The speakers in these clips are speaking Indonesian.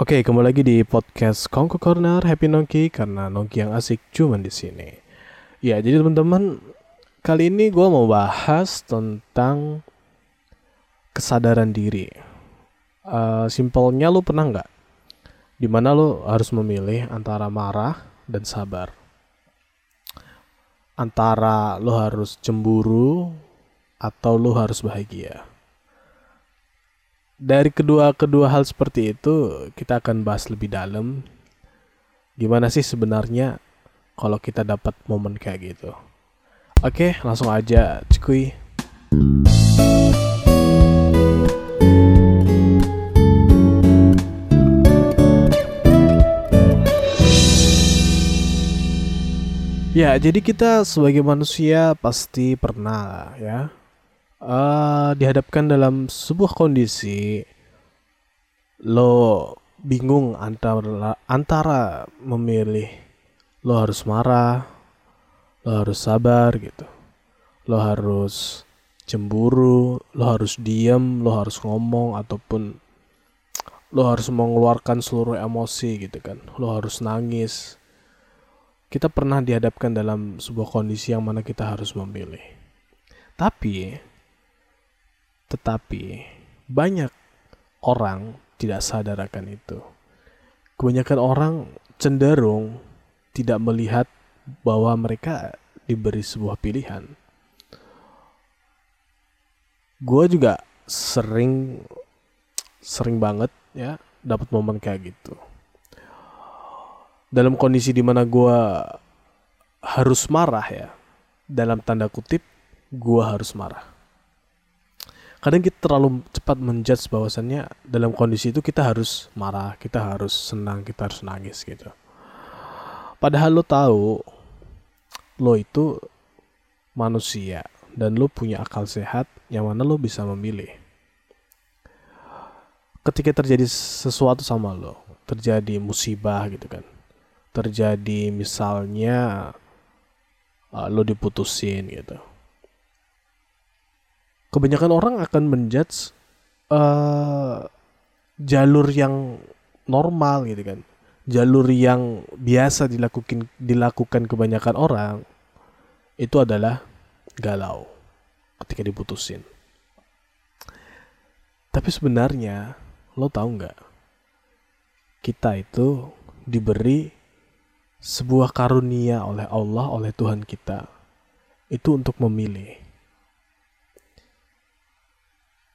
Oke, kembali lagi di podcast Kongko Corner Happy Nongki karena Nongki yang asik cuma di sini. Ya, jadi teman-teman, kali ini gue mau bahas tentang kesadaran diri. Uh, simpelnya lu pernah nggak? Di mana lu harus memilih antara marah dan sabar. Antara lu harus cemburu atau lu harus bahagia dari kedua kedua hal seperti itu kita akan bahas lebih dalam. Gimana sih sebenarnya kalau kita dapat momen kayak gitu? Oke langsung aja cuy Ya, jadi kita sebagai manusia pasti pernah ya uh, dihadapkan dalam sebuah kondisi lo bingung antara antara memilih lo harus marah, lo harus sabar gitu. Lo harus cemburu, lo harus diam, lo harus ngomong ataupun lo harus mengeluarkan seluruh emosi gitu kan. Lo harus nangis. Kita pernah dihadapkan dalam sebuah kondisi yang mana kita harus memilih. Tapi tetapi banyak orang tidak sadar akan itu. Kebanyakan orang cenderung tidak melihat bahwa mereka diberi sebuah pilihan. Gue juga sering sering banget ya dapat momen kayak gitu. Dalam kondisi di mana gue harus marah ya, dalam tanda kutip gue harus marah kadang kita terlalu cepat menjudge bahwasannya dalam kondisi itu kita harus marah, kita harus senang, kita harus nangis gitu. Padahal lo tahu lo itu manusia dan lo punya akal sehat yang mana lo bisa memilih. Ketika terjadi sesuatu sama lo, terjadi musibah gitu kan. Terjadi misalnya uh, lo diputusin gitu kebanyakan orang akan menjudge uh, jalur yang normal gitu kan. Jalur yang biasa dilakukan dilakukan kebanyakan orang itu adalah galau ketika diputusin. Tapi sebenarnya lo tahu nggak? Kita itu diberi sebuah karunia oleh Allah oleh Tuhan kita itu untuk memilih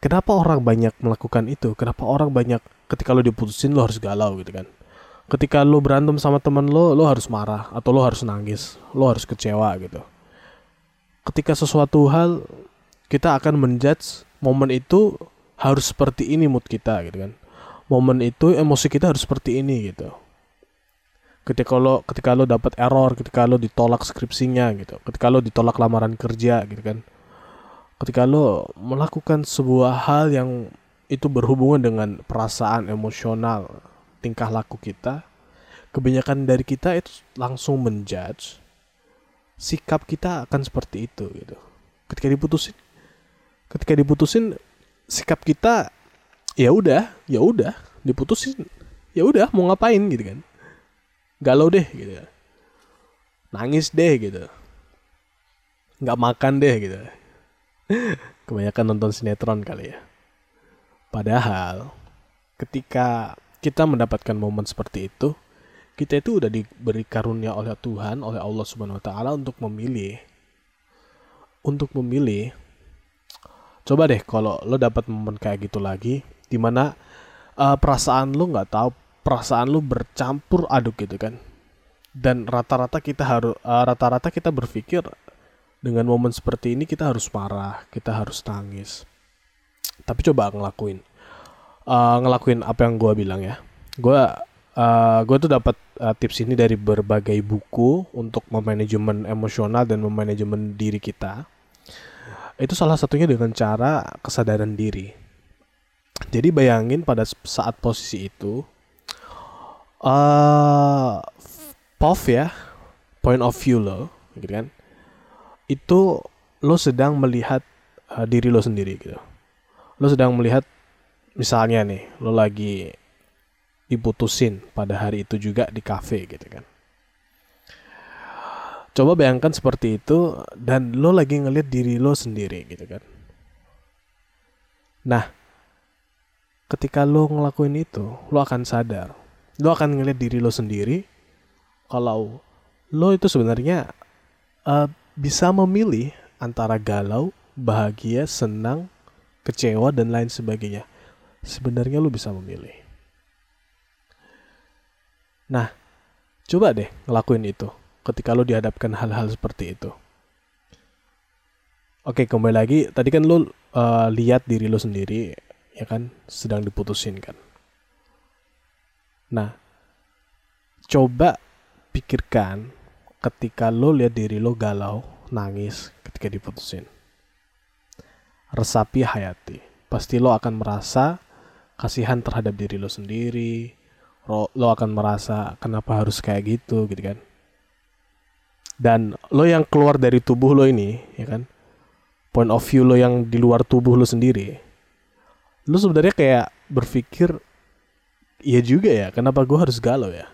Kenapa orang banyak melakukan itu? Kenapa orang banyak ketika lo diputusin lo harus galau gitu kan? Ketika lo berantem sama temen lo, lo harus marah atau lo harus nangis, lo harus kecewa gitu. Ketika sesuatu hal kita akan menjudge momen itu harus seperti ini mood kita gitu kan. Momen itu emosi kita harus seperti ini gitu. Ketika lo ketika lo dapat error, ketika lo ditolak skripsinya gitu, ketika lo ditolak lamaran kerja gitu kan ketika lo melakukan sebuah hal yang itu berhubungan dengan perasaan emosional tingkah laku kita kebanyakan dari kita itu langsung menjudge sikap kita akan seperti itu gitu. Ketika diputusin ketika diputusin sikap kita ya udah ya udah. Diputusin ya udah mau ngapain gitu kan. Galau deh gitu. Nangis deh gitu. Nggak makan deh gitu Kebanyakan nonton sinetron kali ya. Padahal ketika kita mendapatkan momen seperti itu, kita itu udah diberi karunia oleh Tuhan, oleh Allah Subhanahu wa taala untuk memilih. Untuk memilih. Coba deh kalau lo dapat momen kayak gitu lagi di mana uh, perasaan lo nggak tahu perasaan lo bercampur aduk gitu kan. Dan rata-rata kita harus uh, rata-rata kita berpikir dengan momen seperti ini kita harus marah, kita harus nangis. Tapi coba ngelakuin, uh, ngelakuin apa yang gue bilang ya. Gue uh, gue tuh dapat uh, tips ini dari berbagai buku untuk memanajemen emosional dan memanajemen diri kita. Itu salah satunya dengan cara kesadaran diri. Jadi bayangin pada saat posisi itu, uh, POV ya, point of view lo, gitu kan itu lo sedang melihat uh, diri lo sendiri gitu. Lo sedang melihat misalnya nih, lo lagi diputusin pada hari itu juga di cafe gitu kan. Coba bayangkan seperti itu dan lo lagi ngeliat diri lo sendiri gitu kan. Nah ketika lo ngelakuin itu lo akan sadar. Lo akan ngeliat diri lo sendiri kalau lo itu sebenarnya uh, bisa memilih antara galau bahagia senang kecewa dan lain sebagainya sebenarnya lo bisa memilih nah coba deh ngelakuin itu ketika lo dihadapkan hal-hal seperti itu. Oke, kembali lagi. Tadi kan lo uh, lihat diri lo sendiri, ya kan, sedang diputusin kan. Nah, coba pikirkan ketika lo lihat diri lo galau, nangis ketika diputusin. Resapi hayati. Pasti lo akan merasa kasihan terhadap diri lo sendiri. Lo, akan merasa kenapa harus kayak gitu gitu kan dan lo yang keluar dari tubuh lo ini ya kan point of view lo yang di luar tubuh lo sendiri lo sebenarnya kayak berpikir iya juga ya kenapa gue harus galau ya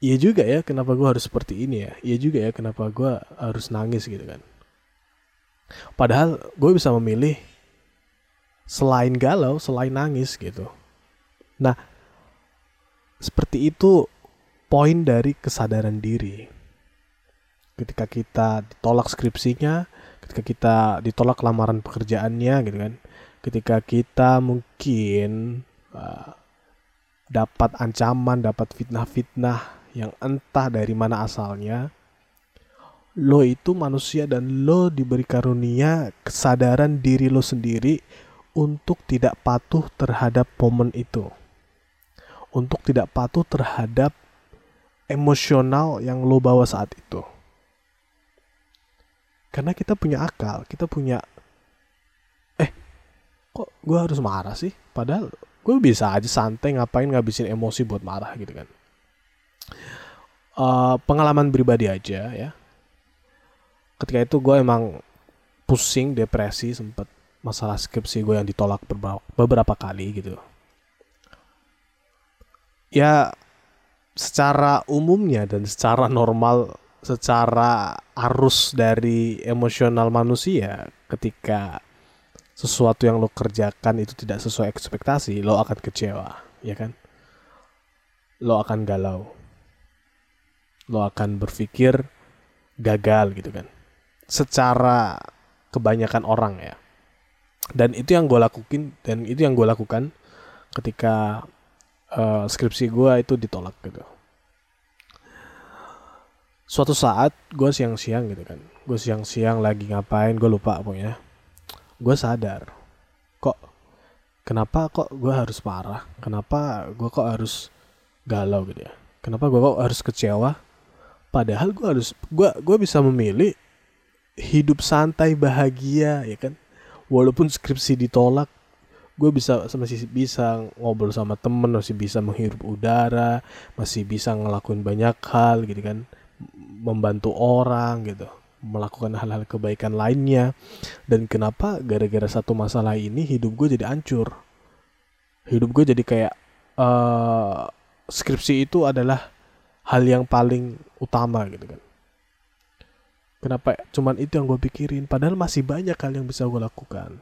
iya juga ya kenapa gue harus seperti ini ya? Iya juga ya kenapa gue harus nangis gitu kan. Padahal gue bisa memilih selain galau selain nangis gitu. Nah seperti itu poin dari kesadaran diri. Ketika kita ditolak skripsinya, ketika kita ditolak lamaran pekerjaannya gitu kan. Ketika kita mungkin uh, dapat ancaman, dapat fitnah-fitnah yang entah dari mana asalnya. Lo itu manusia dan lo diberi karunia kesadaran diri lo sendiri untuk tidak patuh terhadap momen itu. Untuk tidak patuh terhadap emosional yang lo bawa saat itu karena kita punya akal kita punya eh kok gue harus marah sih padahal gue bisa aja santai ngapain ngabisin emosi buat marah gitu kan uh, pengalaman pribadi aja ya ketika itu gue emang pusing depresi sempet masalah skripsi gue yang ditolak beberapa kali gitu ya secara umumnya dan secara normal secara arus dari emosional manusia ketika sesuatu yang lo kerjakan itu tidak sesuai ekspektasi, lo akan kecewa, ya kan? Lo akan galau. Lo akan berpikir gagal gitu kan. Secara kebanyakan orang ya. Dan itu yang gue lakuin dan itu yang gue lakukan ketika uh, skripsi gue itu ditolak gitu. Suatu saat gue siang-siang gitu kan. Gue siang-siang lagi ngapain gue lupa pokoknya. Gue sadar kok kenapa kok gue harus marah? Kenapa gue kok harus galau gitu ya? Kenapa gue kok harus kecewa padahal gue harus gue gue bisa memilih hidup santai bahagia ya kan? Walaupun skripsi ditolak gue bisa masih bisa ngobrol sama temen masih bisa menghirup udara masih bisa ngelakuin banyak hal gitu kan? Membantu orang gitu. Melakukan hal-hal kebaikan lainnya. Dan kenapa gara-gara satu masalah ini hidup gue jadi hancur? Hidup gue jadi kayak uh, skripsi itu adalah hal yang paling utama gitu kan. Kenapa? Cuman itu yang gue pikirin. Padahal masih banyak hal yang bisa gue lakukan.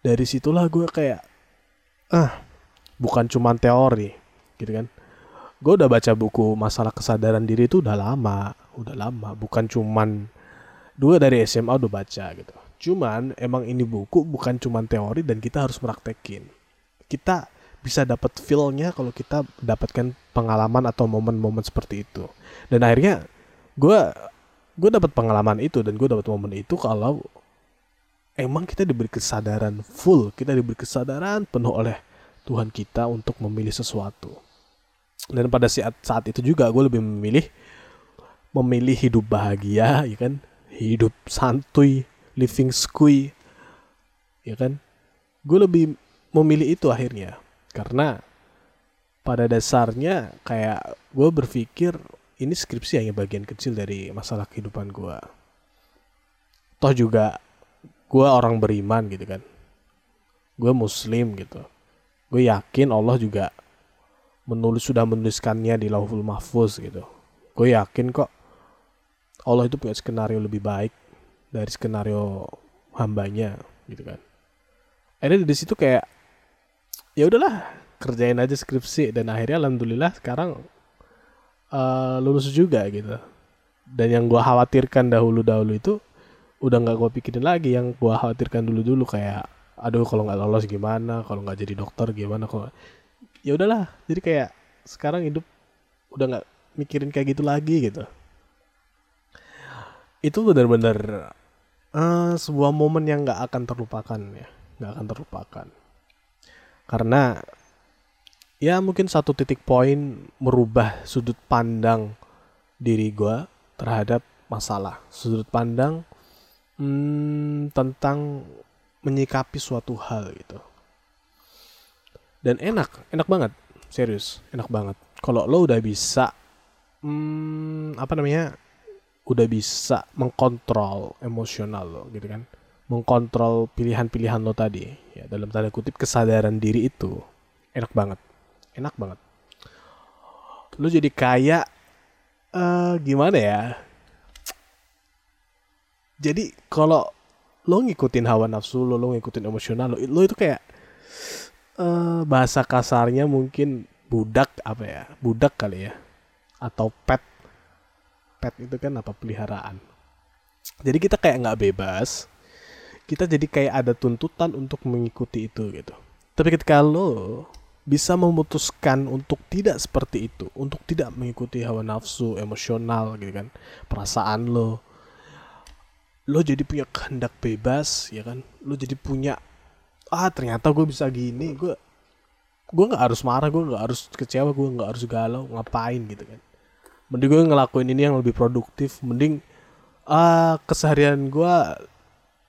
Dari situlah gue kayak ah bukan cuman teori gitu kan. Gue udah baca buku masalah kesadaran diri itu udah lama udah lama. Bukan cuman dua dari SMA udah baca gitu. Cuman emang ini buku bukan cuman teori dan kita harus praktekin. Kita bisa dapat feelnya kalau kita dapatkan pengalaman atau momen-momen seperti itu. Dan akhirnya gue gue dapat pengalaman itu dan gue dapat momen itu kalau emang kita diberi kesadaran full kita diberi kesadaran penuh oleh Tuhan kita untuk memilih sesuatu. Dan pada saat saat itu juga gue lebih memilih memilih hidup bahagia ya kan? Hidup santuy living skui ya kan? Gue lebih memilih itu akhirnya karena pada dasarnya kayak gue berpikir ini skripsi hanya bagian kecil dari masalah kehidupan gue toh juga gue orang beriman gitu kan. Gue muslim gitu. Gue yakin Allah juga menulis sudah menuliskannya di lauhul mahfuz gitu. Gue yakin kok Allah itu punya skenario lebih baik dari skenario hambanya gitu kan. Akhirnya di situ kayak ya udahlah kerjain aja skripsi. Dan akhirnya alhamdulillah sekarang uh, lulus juga gitu. Dan yang gue khawatirkan dahulu dahulu itu udah nggak gue pikirin lagi. Yang gue khawatirkan dulu dulu kayak aduh kalau nggak lolos gimana? Kalau nggak jadi dokter gimana? Kalau ya udahlah. Jadi kayak sekarang hidup udah nggak mikirin kayak gitu lagi gitu. Itu benar-benar uh, sebuah momen yang nggak akan terlupakan ya. Nggak akan terlupakan karena ya mungkin satu titik poin merubah sudut pandang diri gue terhadap masalah. Sudut pandang hmm, tentang menyikapi suatu hal gitu. Dan enak enak banget. Serius enak banget. Kalau lo udah bisa hmm, apa namanya udah bisa mengkontrol emosional lo gitu kan mengkontrol pilihan-pilihan lo tadi. Ya dalam tanda kutip kesadaran diri itu enak banget. Enak banget. Lo jadi kayak uh, gimana ya? Jadi kalau lo ngikutin hawa nafsu lo lo ngikutin emosional lo lo itu kayak uh, bahasa kasarnya mungkin budak apa ya? Budak kali ya? Atau pet. Pet itu kan apa? Peliharaan. Jadi kita kayak nggak bebas kita jadi kayak ada tuntutan untuk mengikuti itu gitu. Tapi ketika lo bisa memutuskan untuk tidak seperti itu untuk tidak mengikuti hawa nafsu emosional gitu kan perasaan lo lo jadi punya kehendak bebas ya kan? Lo jadi punya ah ternyata gue bisa gini gue gue nggak harus marah gue nggak harus kecewa gue nggak harus galau ngapain? Gitu kan. Mending gue ngelakuin ini yang lebih produktif mending uh, keseharian gue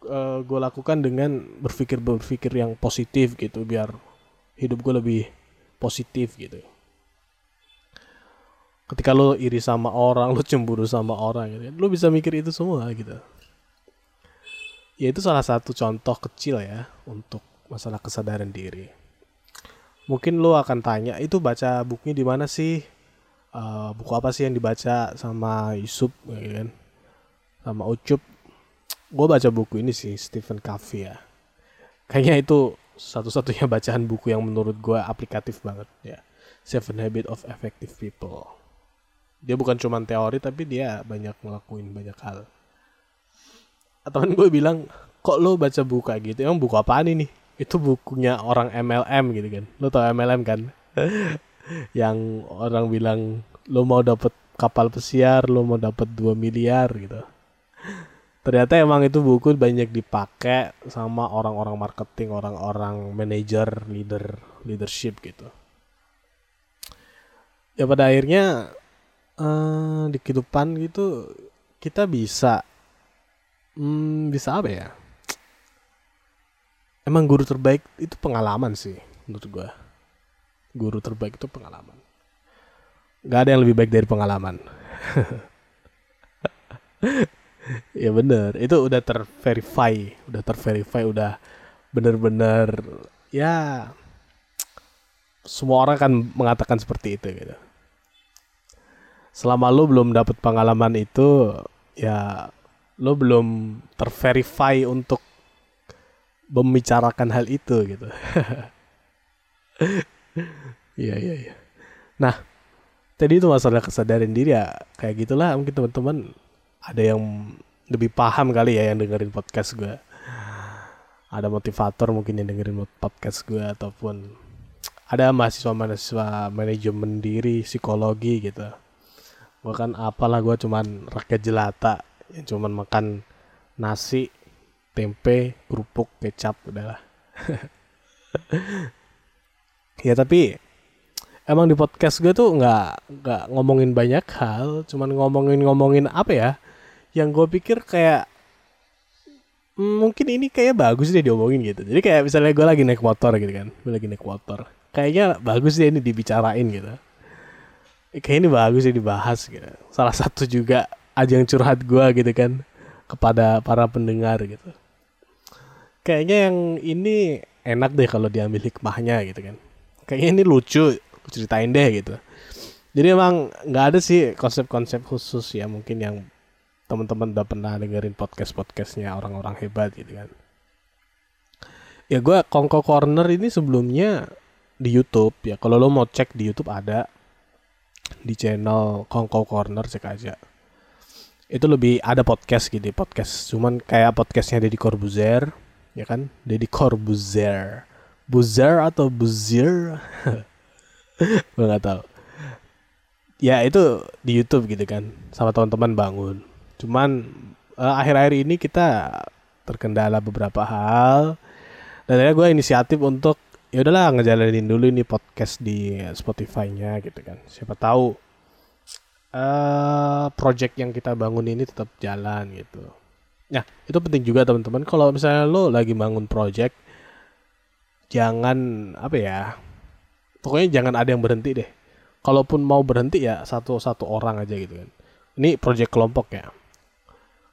uh, gue lakukan dengan berpikir berpikir yang positif gitu biar hidup gue lebih positif gitu. Ketika lo iri sama orang lo cemburu sama orang gitu lo bisa mikir itu semua gitu. Ya itu salah satu contoh kecil ya untuk masalah kesadaran diri. Mungkin lo akan tanya itu baca bukunya di mana sih? Uh, buku apa sih yang dibaca sama Yusuf? Gitu kan. Sama Ucup gue baca buku ini sih Stephen Covey ya. Kayaknya itu satu-satunya bacaan buku yang menurut gue aplikatif banget ya. Seven Habits of Effective People. Dia bukan cuma teori tapi dia banyak ngelakuin banyak hal. Teman gue bilang kok lo baca buku kayak gitu? Emang buku apaan ini? Itu bukunya orang MLM gitu kan. Lo tau MLM kan? Yang orang bilang lo mau dapet kapal pesiar lo mau dapet 2 miliar gitu ternyata emang itu buku banyak dipakai sama orang-orang marketing orang-orang manager leader leadership gitu. Ya pada akhirnya uh, di kehidupan gitu kita bisa hmm, bisa apa ya? Emang guru terbaik itu pengalaman sih menurut gue guru terbaik itu pengalaman. Gak ada yang lebih baik dari pengalaman ya bener. Itu udah terverify udah terverify udah bener-bener ya semua orang kan mengatakan seperti itu gitu. Selama lo belum dapat pengalaman itu ya lo belum terverify untuk membicarakan hal itu gitu. Iya iya iya. Nah, tadi itu masalah kesadaran diri ya kayak gitulah mungkin teman-teman ada yang lebih paham kali ya yang dengerin podcast gue. Ada motivator mungkin yang dengerin podcast gue ataupun ada mahasiswa-mahasiswa manajemen diri, psikologi gitu. Gue kan apalah gue cuman rakyat jelata yang cuman makan nasi, tempe, kerupuk, kecap udahlah. ya tapi emang di podcast gue tuh nggak nggak ngomongin banyak hal cuman ngomongin ngomongin apa ya yang gue pikir kayak hmm, mungkin ini kayak bagus deh diomongin gitu. Jadi kayak misalnya gue lagi naik motor gitu kan gue lagi naik motor kayaknya bagus deh ini dibicarain gitu. Kayak ini bagus deh dibahas gitu. Salah satu juga ajang curhat gue gitu kan kepada para pendengar gitu. Kayaknya yang ini enak deh kalau diambil hikmahnya gitu kan. Kayaknya ini lucu ceritain deh gitu. Jadi emang nggak ada sih konsep-konsep khusus ya mungkin yang teman-teman udah pernah dengerin podcast podcastnya orang-orang hebat gitu kan. Ya gue Kongko Corner ini sebelumnya di YouTube. Ya kalau lo mau cek di YouTube ada. Di channel Kongko Corner cek aja. Itu lebih ada podcast gitu podcast. Cuman kayak podcastnya Deddy Corbuzier ya kan? Deddy Corbuzier. Buzer atau Buzir gue nggak tahu. Ya itu di YouTube gitu kan sama teman-teman bangun cuman uh, akhir-akhir ini kita terkendala beberapa hal. Dan akhirnya gue inisiatif untuk ya udahlah ngejalanin dulu ini podcast di Spotify-nya gitu kan. Siapa tahu uh, project yang kita bangun ini tetap jalan gitu. Nah itu penting juga teman-teman. Kalau misalnya lo lagi bangun project jangan apa ya pokoknya jangan ada yang berhenti deh. Kalaupun mau berhenti ya satu satu orang aja gitu kan. Ini project kelompok ya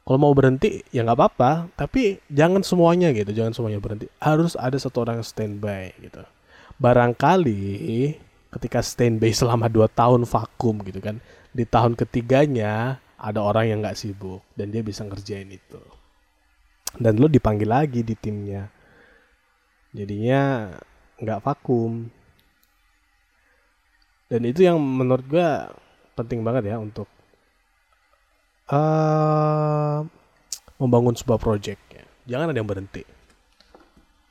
kalau mau berhenti ya nggak apa-apa. Tapi jangan semuanya gitu jangan semuanya berhenti. Harus ada satu orang standby gitu. Barangkali ketika standby selama dua tahun vakum gitu kan di tahun ketiganya ada orang yang nggak sibuk dan dia bisa ngerjain itu. Dan lo dipanggil lagi di timnya. Jadinya nggak vakum. Dan itu yang menurut gue penting banget ya untuk uh, membangun sebuah project ya. Jangan ada yang berhenti.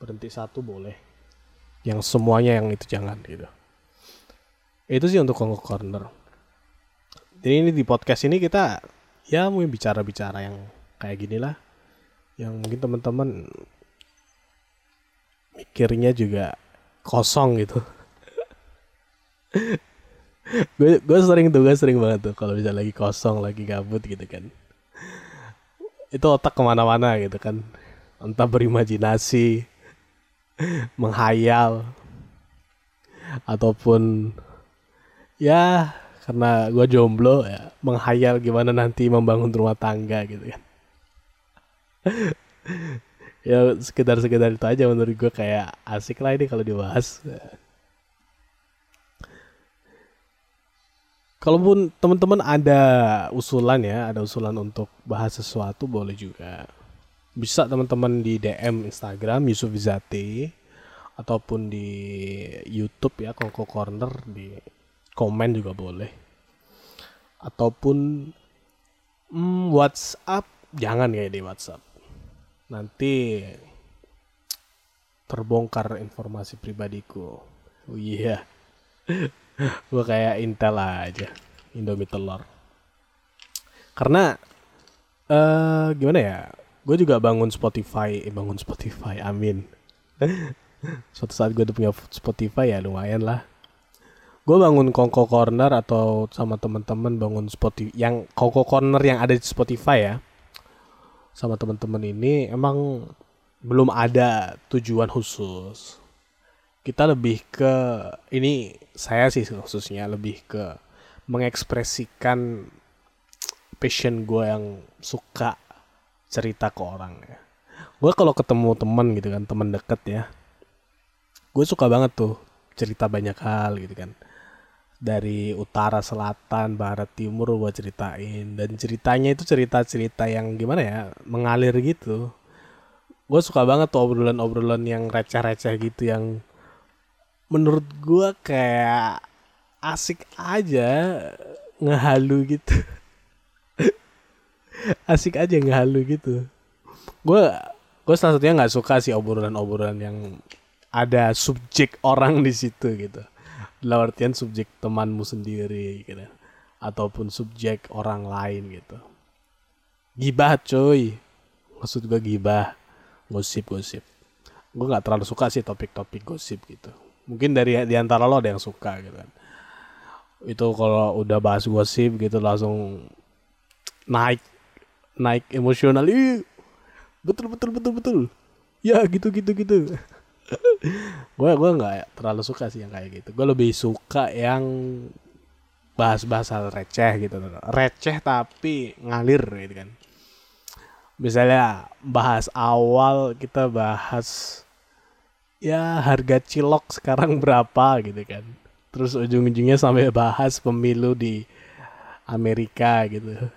Berhenti satu boleh. Yang semuanya yang itu jangan gitu. Itu sih untuk Kongo Corner. Jadi ini di podcast ini kita ya mungkin bicara-bicara yang kayak gini lah. Yang mungkin teman-teman mikirnya juga kosong gitu. gue sering tuh gue sering banget tuh kalau bisa lagi kosong lagi gabut gitu kan. Itu otak ke mana-mana gitu kan. Entah berimajinasi menghayal ataupun ya karena gue jomblo ya menghayal gimana nanti membangun rumah tangga gitu kan. Ya sekedar sekedar itu aja menurut gue kayak asik lah ini kalau dibahas Kalaupun teman-teman ada usulan ya, ada usulan untuk bahas sesuatu boleh juga. Bisa teman-teman di DM Instagram Yusuf Izati ataupun di YouTube ya Koko Corner di komen juga boleh. Ataupun hmm, WhatsApp jangan kayak di WhatsApp. Nanti terbongkar informasi pribadiku. Oh iya. Yeah. gue kayak Intel aja Indomie telur. Karena uh, gimana ya gue juga bangun Spotify eh, bangun Spotify amin. Suatu saat gue udah punya Spotify ya lumayan lah. Gue bangun Kongko Corner atau sama teman-teman bangun Spotify yang Kongko Corner yang ada di Spotify ya sama teman-teman ini emang belum ada tujuan khusus kita lebih ke ini saya sih khususnya lebih ke mengekspresikan passion gue yang suka cerita ke orang ya. Gue kalau ketemu teman gitu kan, teman deket ya, gue suka banget tuh cerita banyak hal gitu kan. Dari utara, selatan, barat, timur gue ceritain dan ceritanya itu cerita-cerita yang gimana ya, mengalir gitu. Gue suka banget tuh obrolan-obrolan yang receh-receh gitu yang menurut gue kayak asik aja ngehalu gitu. Asik aja ngehalu gitu. Gue gue salah satunya nggak suka sih obrolan-obrolan yang ada subjek orang di situ gitu. Dalam artian subjek temanmu sendiri gitu. Ataupun subjek orang lain gitu. Gibah coy maksud gue gibah. Gosip gosip gue nggak terlalu suka sih topik-topik gosip gitu mungkin dari di antara lo ada yang suka gitu kan. Itu kalau udah bahas gosip gitu langsung naik naik emosional. Betul betul betul betul. Ya gitu gitu gitu. Gue gue nggak terlalu suka sih yang kayak gitu. Gue lebih suka yang bahas-bahas hal receh gitu. Receh tapi ngalir gitu kan. Misalnya bahas awal kita bahas ya harga cilok sekarang berapa gitu kan. Terus ujung-ujungnya sampai bahas pemilu di Amerika gitu.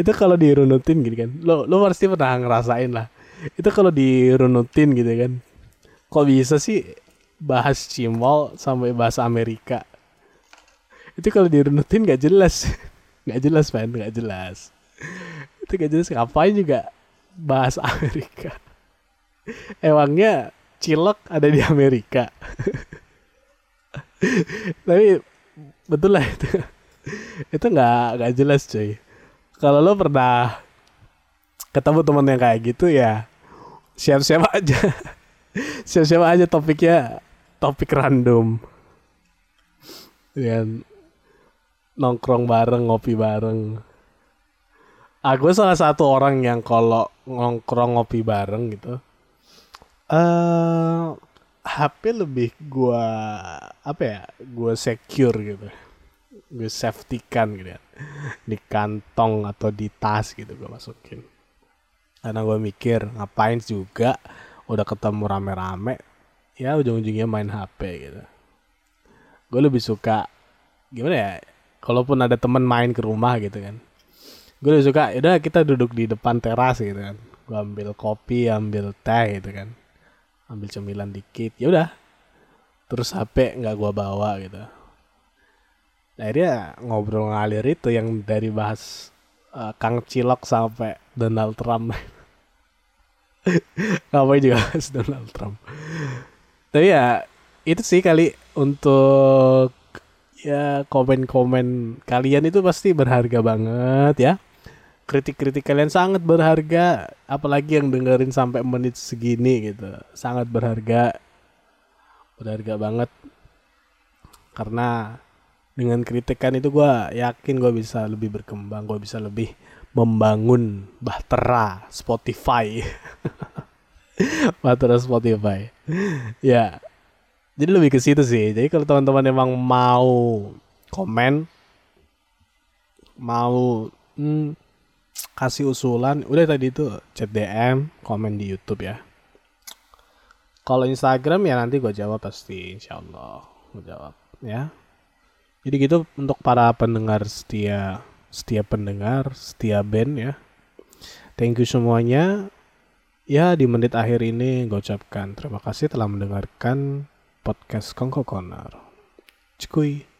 Itu kalau dirunutin gitu kan. Lo lo pasti pernah ngerasain lah. Itu kalau dirunutin gitu kan. Kok bisa sih bahas cimol sampai bahasa Amerika? Itu kalau dirunutin gak jelas. Nggak jelas man nggak jelas. Itu gak jelas. Ngapain juga bahas Amerika emangnya cilok ada di Amerika? Tapi betul lah itu. Itu nggak nggak jelas cuy. Kalau lo pernah ketemu teman yang kayak gitu ya siap-siap aja. Siap-siap aja topiknya topik random. Dan nongkrong bareng ngopi bareng. Aku salah satu orang yang kalau nongkrong ngopi bareng gitu uh, HP lebih gua apa ya gua secure gitu. Gue safety kan gitu ya. Di kantong atau di tas gitu gue masukin. Karena gue mikir ngapain juga udah ketemu rame-rame ya ujung-ujungnya main HP gitu. Gue lebih suka gimana ya kalaupun ada temen main ke rumah gitu kan. Gue lebih suka udah kita duduk di depan teras gitu kan. Gue ambil kopi ambil teh gitu kan ambil cemilan dikit ya udah. Terus HP nggak gua bawa gitu. Akhirnya ngobrol ngalir itu yang dari bahas uh, Kang Cilok sampai Donald Trump. Ngapain juga bahas Donald Trump? Tapi ya itu sih kali untuk ya komen-komen kalian itu pasti berharga banget ya kritik-kritik kalian sangat berharga apalagi yang dengerin sampai menit segini gitu. Sangat berharga. Berharga banget. Karena dengan kritikan itu gue yakin gue bisa lebih berkembang gue bisa lebih membangun bahtera Spotify. Bahtera Spotify. Ya jadi lebih ke situ sih. Jadi kalau teman-teman emang mau komen mau hmm, kasih usulan udah tadi itu chat DM komen di YouTube ya. Kalau Instagram ya nanti gue jawab pasti insya Allah gue jawab ya. Jadi gitu untuk para pendengar setia setia pendengar setia band ya. Thank you semuanya. Ya di menit akhir ini gue ucapkan terima kasih telah mendengarkan podcast Kongko Corner. Cikuy